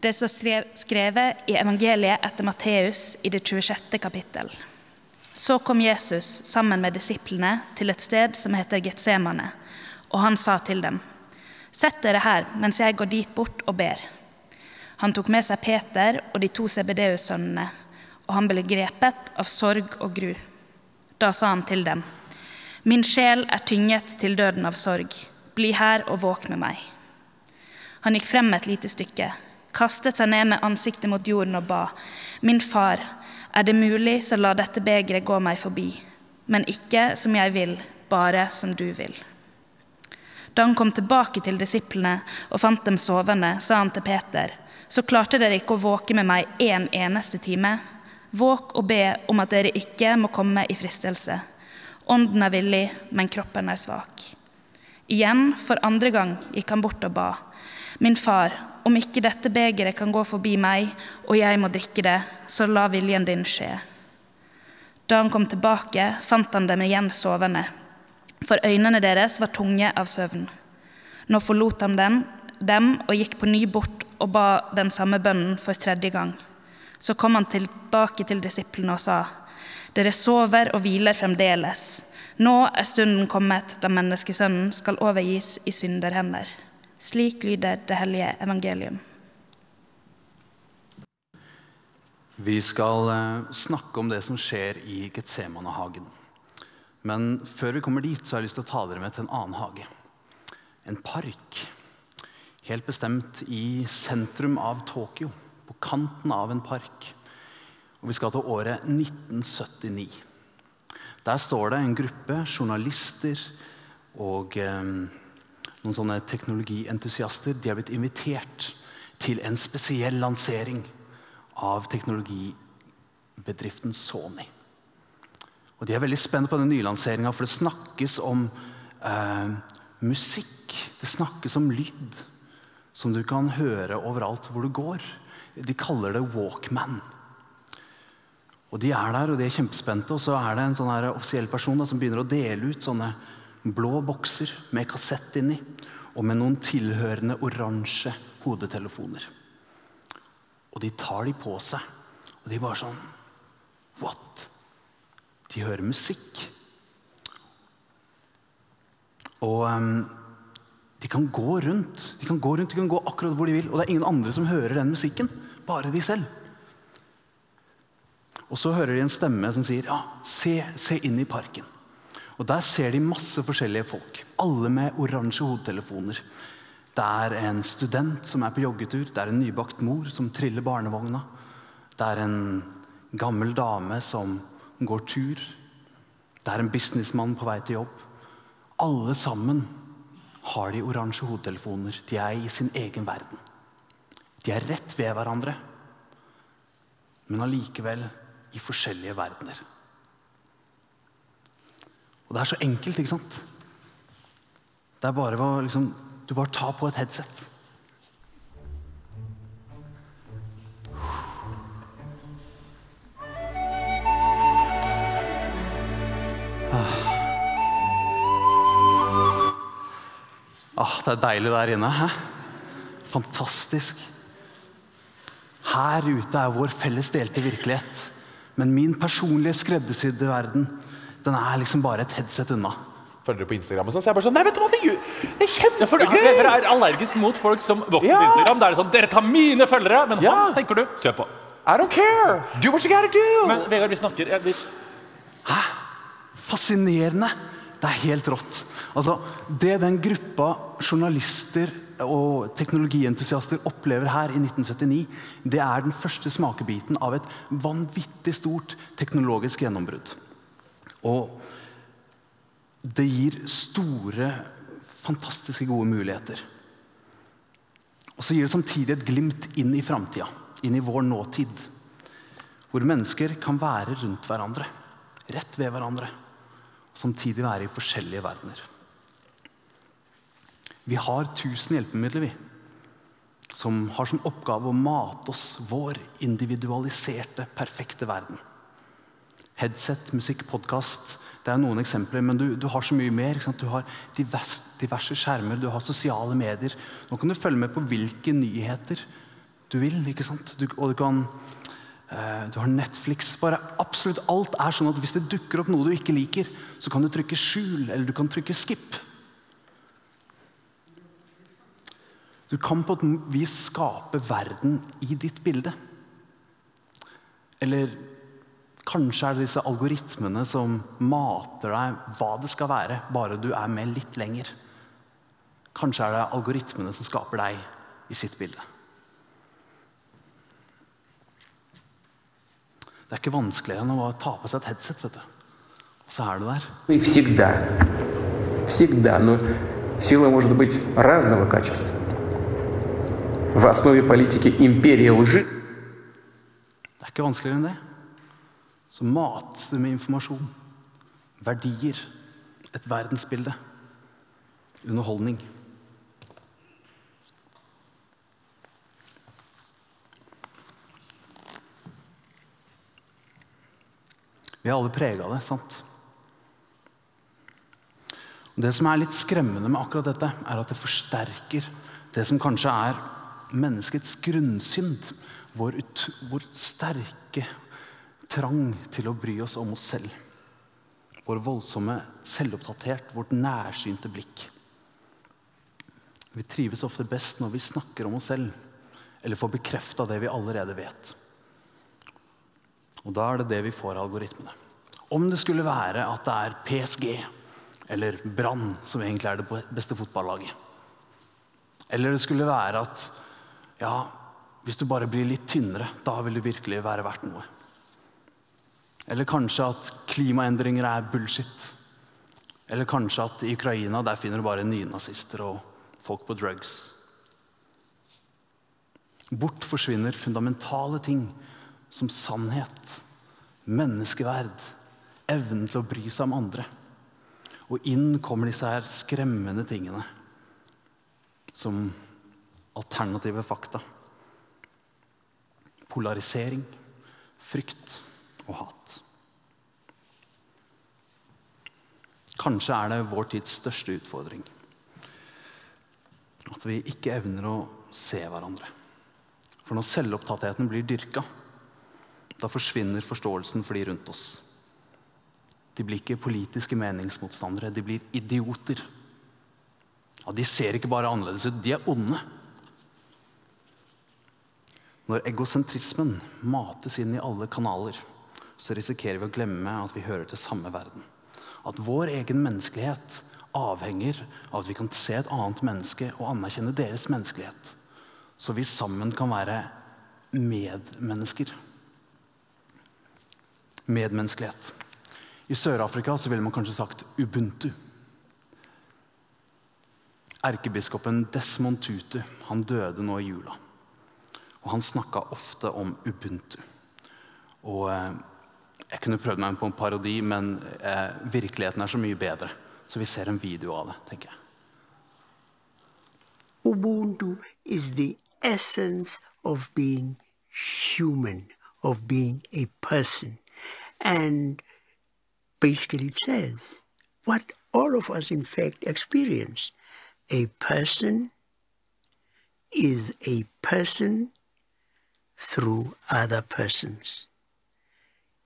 Det står skrevet i evangeliet etter Matteus i det 26. kapittel. Så kom Jesus sammen med disiplene til et sted som heter Getsemane, og han sa til dem, Sett dere her mens jeg går dit bort og ber. Han tok med seg Peter og de to CBDU-sønnene, og han ble grepet av sorg og gru. Da sa han til dem, Min sjel er tynget til døden av sorg. Bli her og våk med meg. Han gikk frem et lite stykke, kastet seg ned med ansiktet mot jorden og ba, Min far, er det mulig, så la dette begeret gå meg forbi, men ikke som jeg vil, bare som du vil. Da han kom tilbake til disiplene og fant dem sovende, sa han til Peter, så klarte dere ikke å våke med meg en eneste time. Våk og be om at dere ikke må komme i fristelse. Ånden er villig, men kroppen er svak. Igjen, for andre gang, gikk han bort og ba. Min far, om ikke dette begeret kan gå forbi meg, og jeg må drikke det, så la viljen din skje. Da han kom tilbake, fant han dem igjen sovende, for øynene deres var tunge av søvn. Nå forlot han den, dem og gikk på ny bort og ba den samme bønnen for tredje gang. Så kom han tilbake til disiplene og sa, Dere sover og hviler fremdeles. Nå er stunden kommet da menneskesønnen skal overgis i synderhender. Slik lyder det hellige evangelium. Vi skal eh, snakke om det som skjer i Getsemanehagen. Men før vi kommer dit, så har jeg lyst til å ta dere med til en annen hage. En park. Helt bestemt i sentrum av Tokyo. På kanten av en park. Og vi skal til året 1979. Der står det en gruppe journalister og eh, noen sånne teknologientusiaster de har blitt invitert til en spesiell lansering av teknologibedriften Sony. Og De er veldig spent på den nylanseringa, for det snakkes om eh, musikk. Det snakkes om lyd som du kan høre overalt hvor du går. De kaller det Walkman. Og De er der og de er kjempespente, og så er det en sånn offisiell person da, som begynner å dele ut sånne blå bokser med kassett inni og med noen tilhørende oransje hodetelefoner. Og de tar de på seg, og de bare sånn What? De hører musikk. Og um, de kan gå rundt. De kan gå rundt, de kan gå akkurat hvor de vil, og det er ingen andre som hører den musikken. Bare de selv. Og så hører de en stemme som sier, ja, se, se inn i parken. Og Der ser de masse forskjellige folk, alle med oransje hodetelefoner. Det er en student som er på joggetur, det er en nybakt mor som triller barnevogna. Det er en gammel dame som går tur. Det er en businessmann på vei til jobb. Alle sammen har de oransje hodetelefoner. De er i sin egen verden. De er rett ved hverandre, men allikevel i forskjellige verdener. Det er så enkelt, ikke sant? Det er bare å liksom, Du bare tar på et headset. Ah. ah, det er deilig der inne. Hæ? Fantastisk. Her ute er vår felles delte virkelighet. Men min personlige skreddersydde verden den er liksom bare et headset unna. Følger du på Instagram og sånn? Så jeg bare sånn, nei, vet du hva, det er kjempegøy! Ja, Dere er allergisk mot folk som vokser ja. på Instagram. Da er det sånn, Dere tar mine følgere, men ja. han tenker du, kjør på. I don't care! Do what you gotta do! Men Vegard, vi snakker ja, vi... Hæ? Fascinerende. Det er helt rått. Altså, Det den gruppa journalister og teknologientusiaster opplever her i 1979, det er den første smakebiten av et vanvittig stort teknologisk gjennombrudd. Og det gir store, fantastiske gode muligheter. Og så gir det samtidig et glimt inn i framtida, inn i vår nåtid. Hvor mennesker kan være rundt hverandre, rett ved hverandre. Og samtidig være i forskjellige verdener. Vi har tusen hjelpemidler, vi. Som har som oppgave å mate oss vår individualiserte, perfekte verden. Headset, musikk, podkast. Det er noen eksempler, men du, du har så mye mer. Du har diverse, diverse, skjermer, du har sosiale medier. Nå kan du følge med på hvilke nyheter du vil. ikke sant? Du, og du kan Uh, Du har Netflix. Bare absolutt alt er sånn at hvis det dukker opp noe du ikke liker, så kan du trykke 'skjul', eller du kan trykke 'skip'. Du kan på et vis skape verden i ditt bilde. Eller kanskje er det disse algoritmene som mater deg hva det skal være, bare du er med litt lenger. Kanskje er det algoritmene som skaper deg i sitt bilde. Det er ikke vanskeligere enn å ta på seg et headset. vet du. Og så er du der. И всегда, всегда, но сила может быть разного качества. В основе политики империя лжи Det er ikke vanskeligere enn det. Så mates det med informasjon, verdier, et verdensbilde, underholdning. Vi er alle prega av det, sant? Og Det som er litt skremmende med akkurat dette, er at det forsterker det som kanskje er menneskets grunnsynd. Vår, ut, vår sterke trang til å bry oss om oss selv. Vår voldsomme selvopptatthet, vårt nærsynte blikk. Vi trives ofte best når vi snakker om oss selv, eller får bekrefta det vi allerede vet. Og da er det det vi får av algoritmene. Om det skulle være at det er PSG eller Brann som egentlig er det beste fotballaget. Eller det skulle være at ja, hvis du bare blir litt tynnere, da vil du virkelig være verdt noe. Eller kanskje at klimaendringer er bullshit. Eller kanskje at i Ukraina der finner du bare nynazister og folk på drugs. Bort forsvinner fundamentale ting som sannhet, menneskeverd, evnen til å bry seg om andre. Og inn kommer disse her skremmende tingene som alternative fakta. Polarisering, frykt og hat. Kanskje er det vår tids største utfordring. At vi ikke evner å se hverandre. For når selvopptattheten blir dyrka, da forsvinner forståelsen for de rundt oss. De blir ikke politiske meningsmotstandere, de blir idioter. Ja, De ser ikke bare annerledes ut, de er onde. Når egosentrismen mates inn i alle kanaler, så risikerer vi å glemme at vi hører til samme verden. At vår egen menneskelighet avhenger av at vi kan se et annet menneske og anerkjenne deres menneskelighet. Så vi sammen kan være medmennesker. Medmenneskelighet. I Sør-Afrika så ville man kanskje sagt ubuntu. Erkebiskopen Desmond Tutu han døde nå i jula. Og Han snakka ofte om ubuntu. Og eh, Jeg kunne prøvd meg på en parodi, men eh, virkeligheten er så mye bedre. Så vi ser en video av det, tenker jeg. Ubuntu is the essence of being human, of being a person. And basically it says what all of us in fact experience. A person is a person through other persons.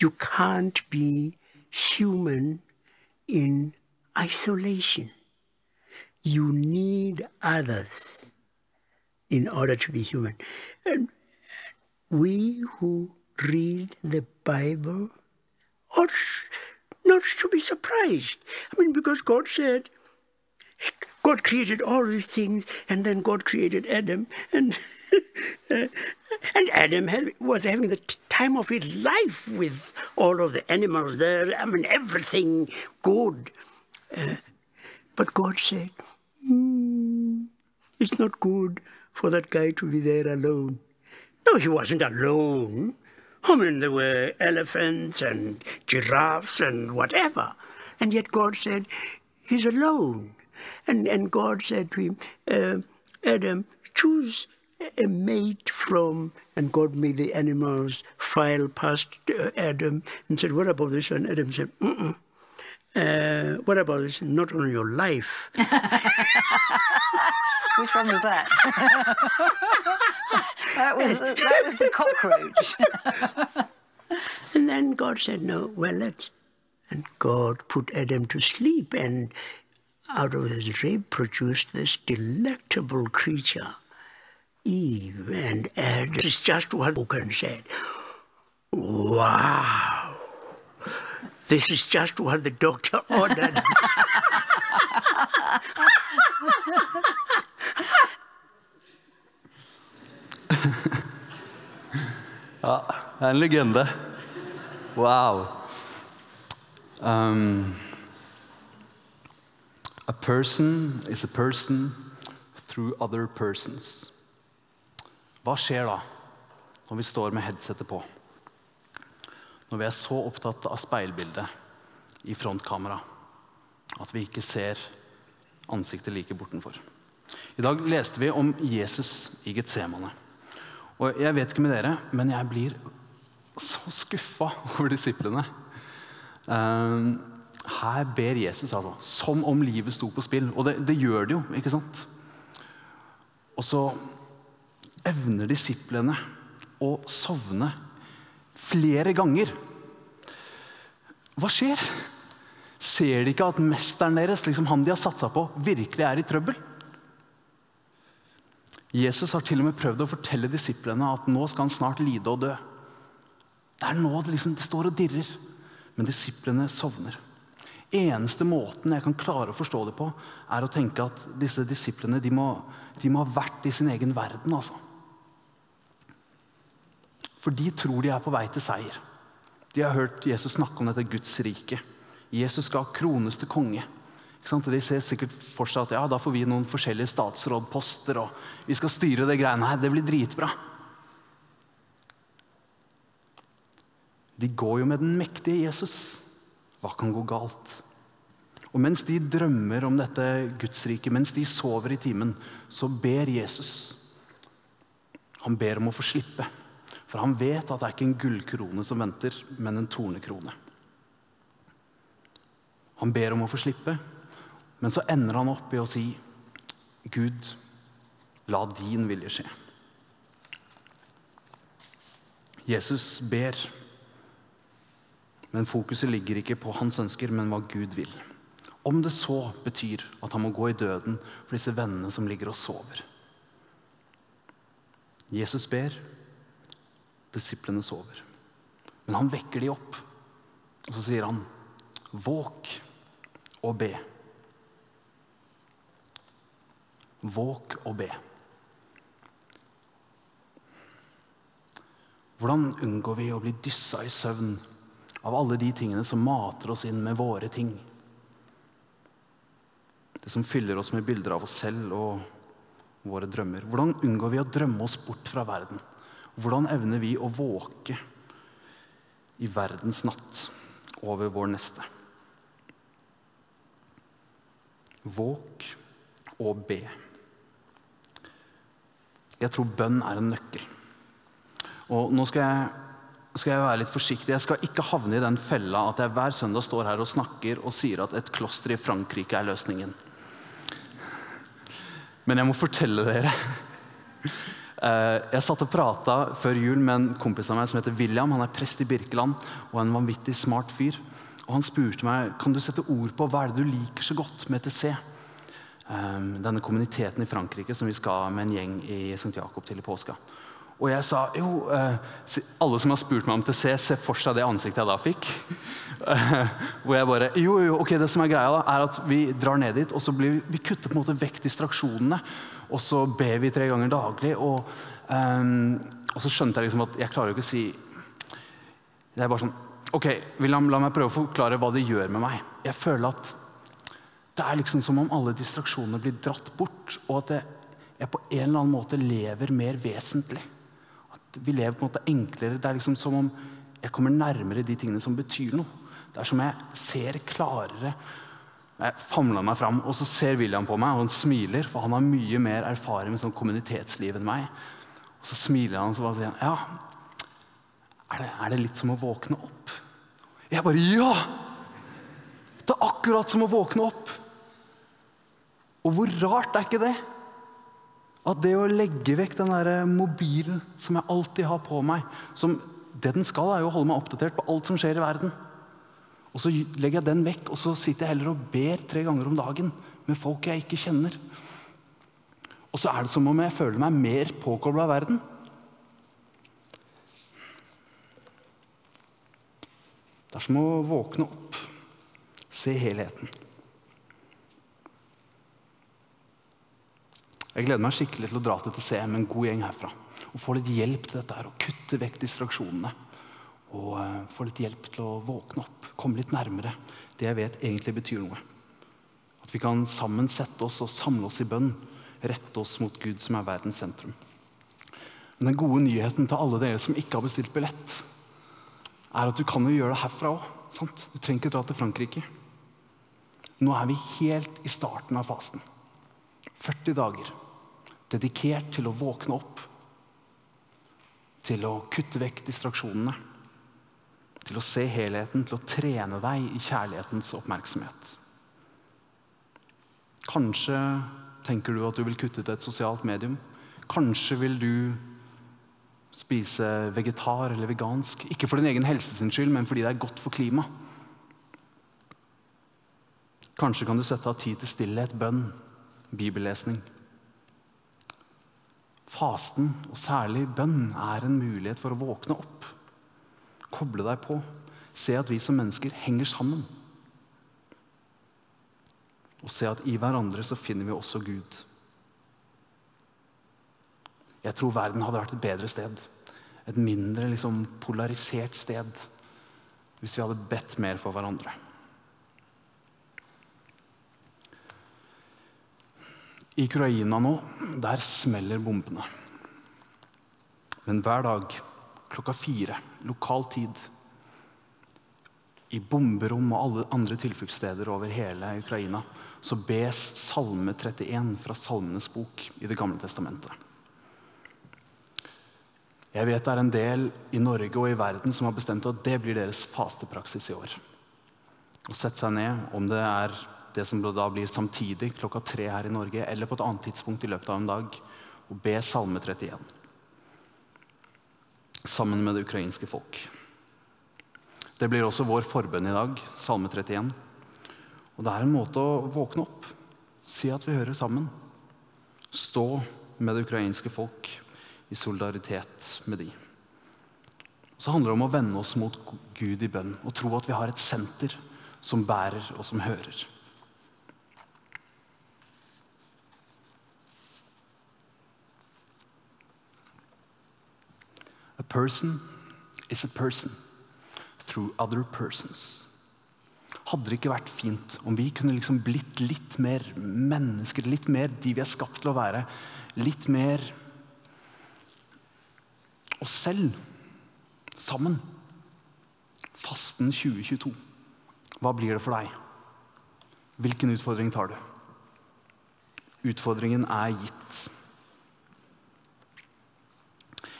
You can't be human in isolation. You need others in order to be human. And we who read the Bible ought not to be surprised. I mean, because God said, God created all these things, and then God created Adam, and and Adam had, was having the time of his life with all of the animals there. I mean, everything good. Uh, but God said, "Hmm, it's not good for that guy to be there alone. No, he wasn't alone. I mean, there were elephants and giraffes and whatever. And yet God said, he's alone. And, and God said to him, uh, Adam, choose a mate from, and God made the animals file past uh, Adam and said, what about this? And Adam said, Mm-mm. Uh, what about this? Not on your life. Which one was that? That was the, that was the cockroach. And then God said, No, well, let's. And God put Adam to sleep, and out of his rib produced this delectable creature, Eve. And Adam is just what Hogan said. Wow. This is just what the doctor ordered. Det er en legende. Wow. Um, a person is a person through other persons. Hva skjer da når vi står med headsetet på? Når vi er så opptatt av speilbildet i frontkamera at vi ikke ser ansiktet like bortenfor. I dag leste vi om Jesus i Getsemane. Og jeg vet ikke med dere, men jeg blir så skuffa over disiplene. Eh, her ber Jesus altså, som om livet sto på spill. Og det, det gjør det jo, ikke sant? Og så evner disiplene å sovne flere ganger. Hva skjer? Ser de ikke at mesteren deres, liksom han de har satsa på, virkelig er i trøbbel? Jesus har til og med prøvd å fortelle disiplene at nå skal han snart lide og dø. Det er nå det, liksom, det står og dirrer. Men disiplene sovner. Eneste måten jeg kan klare å forstå det på, er å tenke at disse disiplene de må, de må ha vært i sin egen verden. altså. For de tror de er på vei til seier. De har hørt Jesus snakke om dette Guds rike. Jesus skal krones til konge. De ser sikkert for seg at ja, da får vi noen forskjellige statsrådposter. og vi skal styre det greiene her. Det blir dritbra. De går jo med den mektige Jesus. Hva kan gå galt? Og Mens de drømmer om dette Gudsriket, mens de sover i timen, så ber Jesus. Han ber om å få slippe. For han vet at det er ikke en gullkrone som venter, men en tornekrone. Han ber om å få slippe, men så ender han opp i å si, Gud, la din vilje skje. Jesus ber, men fokuset ligger ikke på hans ønsker, men hva Gud vil. Om det så betyr at han må gå i døden for disse vennene som ligger og sover. Jesus ber, disiplene sover. Men han vekker de opp, og så sier han, våk og be. Våk og be. Hvordan unngår vi å bli dyssa i søvn av alle de tingene som mater oss inn med våre ting? Det som fyller oss med bilder av oss selv og våre drømmer. Hvordan unngår vi å drømme oss bort fra verden? Hvordan evner vi å våke i verdens natt over vår neste? Våk og be. Jeg tror bønn er en nøkkel. Og nå skal jeg, skal jeg, være litt forsiktig. Jeg skal ikke havne i den fella at jeg hver søndag står her og snakker og sier at et kloster i Frankrike er løsningen. Men jeg må fortelle dere. Jeg satt og prata før jul med en kompis av meg som heter William. Han er prest i Birkeland og en vanvittig smart fyr. Og Han spurte meg kan du sette ord på hva er det du liker så godt med TC. Denne kommuniteten i Frankrike som vi skal med en gjeng i St. Jakob til i påska. Og jeg sa jo Alle som har spurt meg om TC, ser for seg det ansiktet jeg da fikk. Hvor jeg bare Jo, jo, ok, det som er greia, da, er at vi drar ned dit, og så blir vi, vi kutter på en måte vekk distraksjonene. Og så ber vi tre ganger daglig. Og, um, og så skjønte jeg liksom at jeg klarer jo ikke å si Det er bare sånn Ok, William, la meg prøve å forklare hva det gjør med meg. Jeg føler at det er liksom som om alle distraksjonene blir dratt bort, og at jeg på en eller annen måte lever mer vesentlig. Vi lever på en måte enklere. Det er liksom som om jeg kommer nærmere de tingene som betyr noe. Det er som jeg ser klarere. Jeg famler meg fram, og så ser William på meg, og han smiler. For han har mye mer erfaring med sånn kommunitetsliv enn meg. Og så smiler han og så sier han, ja, er det, er det litt som å våkne opp? Jeg bare ja! Det er akkurat som å våkne opp. Og hvor rart er ikke det? At det å legge vekk den der mobilen som jeg alltid har på meg som Det den skal, er jo å holde meg oppdatert på alt som skjer i verden. Og så legger jeg den vekk, og så sitter jeg heller og ber tre ganger om dagen med folk jeg ikke kjenner. Og så er det som om jeg føler meg mer påkobla av verden. Det er som å våkne opp, se helheten. Jeg gleder meg skikkelig til å dra til TCM med en god gjeng herfra. Og få litt hjelp til dette her, og kutte vekk distraksjonene. Og uh, få litt hjelp til å våkne opp, komme litt nærmere det jeg vet egentlig betyr noe. At vi kan sammen sette oss og samle oss i bønn, rette oss mot Gud, som er verdens sentrum. Men den gode nyheten til alle dere som ikke har bestilt billett, er at du kan jo gjøre det herfra òg. Du trenger ikke dra til Frankrike. Nå er vi helt i starten av fasen. 40 dager dedikert til å våkne opp til å kutte vekk distraksjonene. Til å se helheten, til å trene deg i kjærlighetens oppmerksomhet. Kanskje tenker du at du vil kutte ut et sosialt medium. Kanskje vil du spise vegetar eller vegansk. Ikke for din egen helse sin skyld, men fordi det er godt for klimaet. Kanskje kan du sette av tid til stillhet, bønn, bibellesning. Fasten, og særlig bønn, er en mulighet for å våkne opp. Koble deg på. Se at vi som mennesker henger sammen. Og se at i hverandre så finner vi også Gud. Jeg tror verden hadde vært et bedre sted. Et mindre liksom, polarisert sted. Hvis vi hadde bedt mer for hverandre. I Ukraina nå, der smeller bombene. Men hver dag klokka fire, lokal tid, i bomberom og alle andre tilfluktssteder over hele Ukraina, så bes Salme 31 fra Salmenes bok i Det gamle testamentet. Jeg vet det er en del i Norge og i verden som har bestemt at det blir deres fastepraksis i år. Å sette seg ned, om det er det som da blir samtidig klokka tre her i Norge, eller på et annet tidspunkt i løpet av en dag, og be Salme 31 sammen med det ukrainske folk. Det blir også vår forbønn i dag, Salme 31. Og det er en måte å våkne opp, si at vi hører sammen. Stå med det ukrainske folk i solidaritet med de. Så handler det om å vende oss mot Gud i bønn og tro at vi har et senter som bærer og som hører. Person is a person through other persons. Hadde det ikke vært fint om vi kunne liksom blitt litt mer mennesker, litt mer de vi er skapt til å være? Litt mer oss selv, sammen. Fasten 2022. Hva blir det for deg? Hvilken utfordring tar du? Utfordringen er gitt.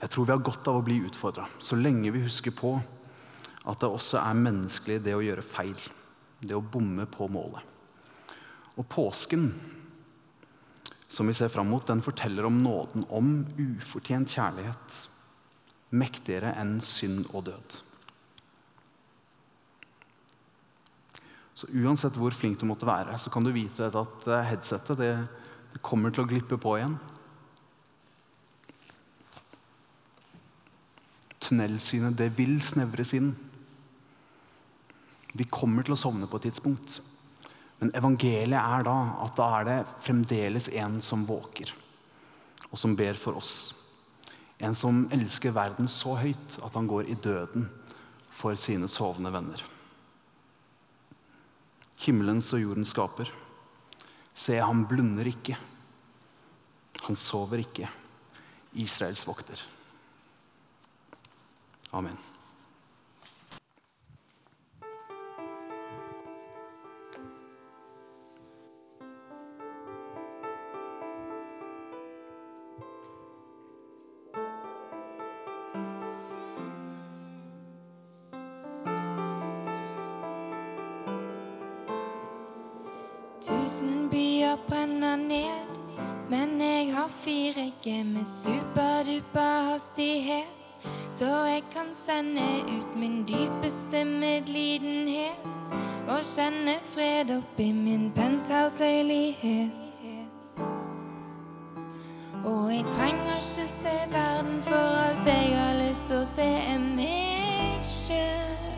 Jeg tror vi har godt av å bli utfordra, så lenge vi husker på at det også er menneskelig det å gjøre feil. Det å bomme på målet. Og påsken, som vi ser fram mot, den forteller om nåden, om ufortjent kjærlighet. Mektigere enn synd og død. Så uansett hvor flink du måtte være, så kan du vite at headsetet det, det kommer til å glippe på igjen. Tunnelsynet, det vil snevres inn. Vi kommer til å sovne på et tidspunkt. Men evangeliet er da at da er det fremdeles en som våker, og som ber for oss. En som elsker verden så høyt at han går i døden for sine sovende venner. Himmelens og jordens skaper. Se, han blunder ikke. Han sover ikke. Israels vokter. Amen. Fred oppi min penthouse-leilighet. Og jeg trenger ikke se verden, for alt jeg har lyst til å se, er meg sjøl.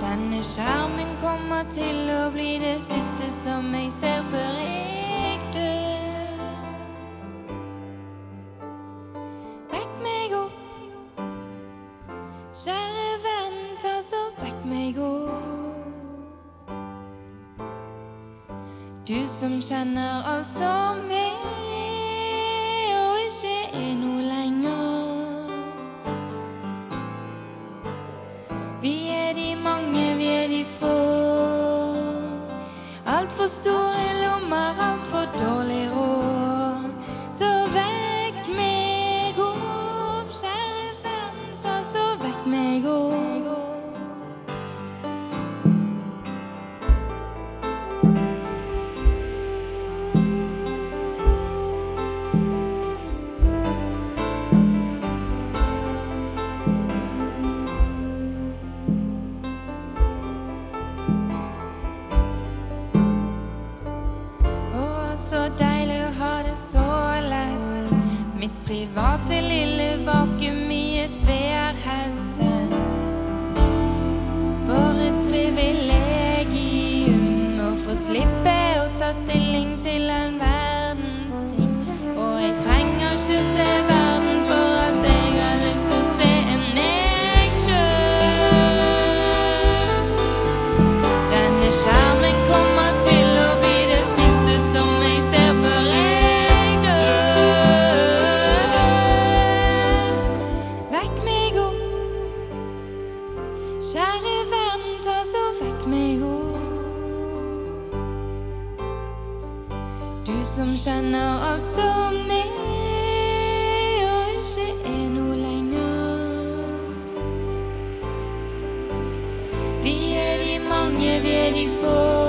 Denne skjermen kommer til å bli det siste som jeg ser før jeg Du som kjenner alt som er, og ikke er noe lenger. Vi er de mange, vi er de få. Altfor store nie vieni fuori.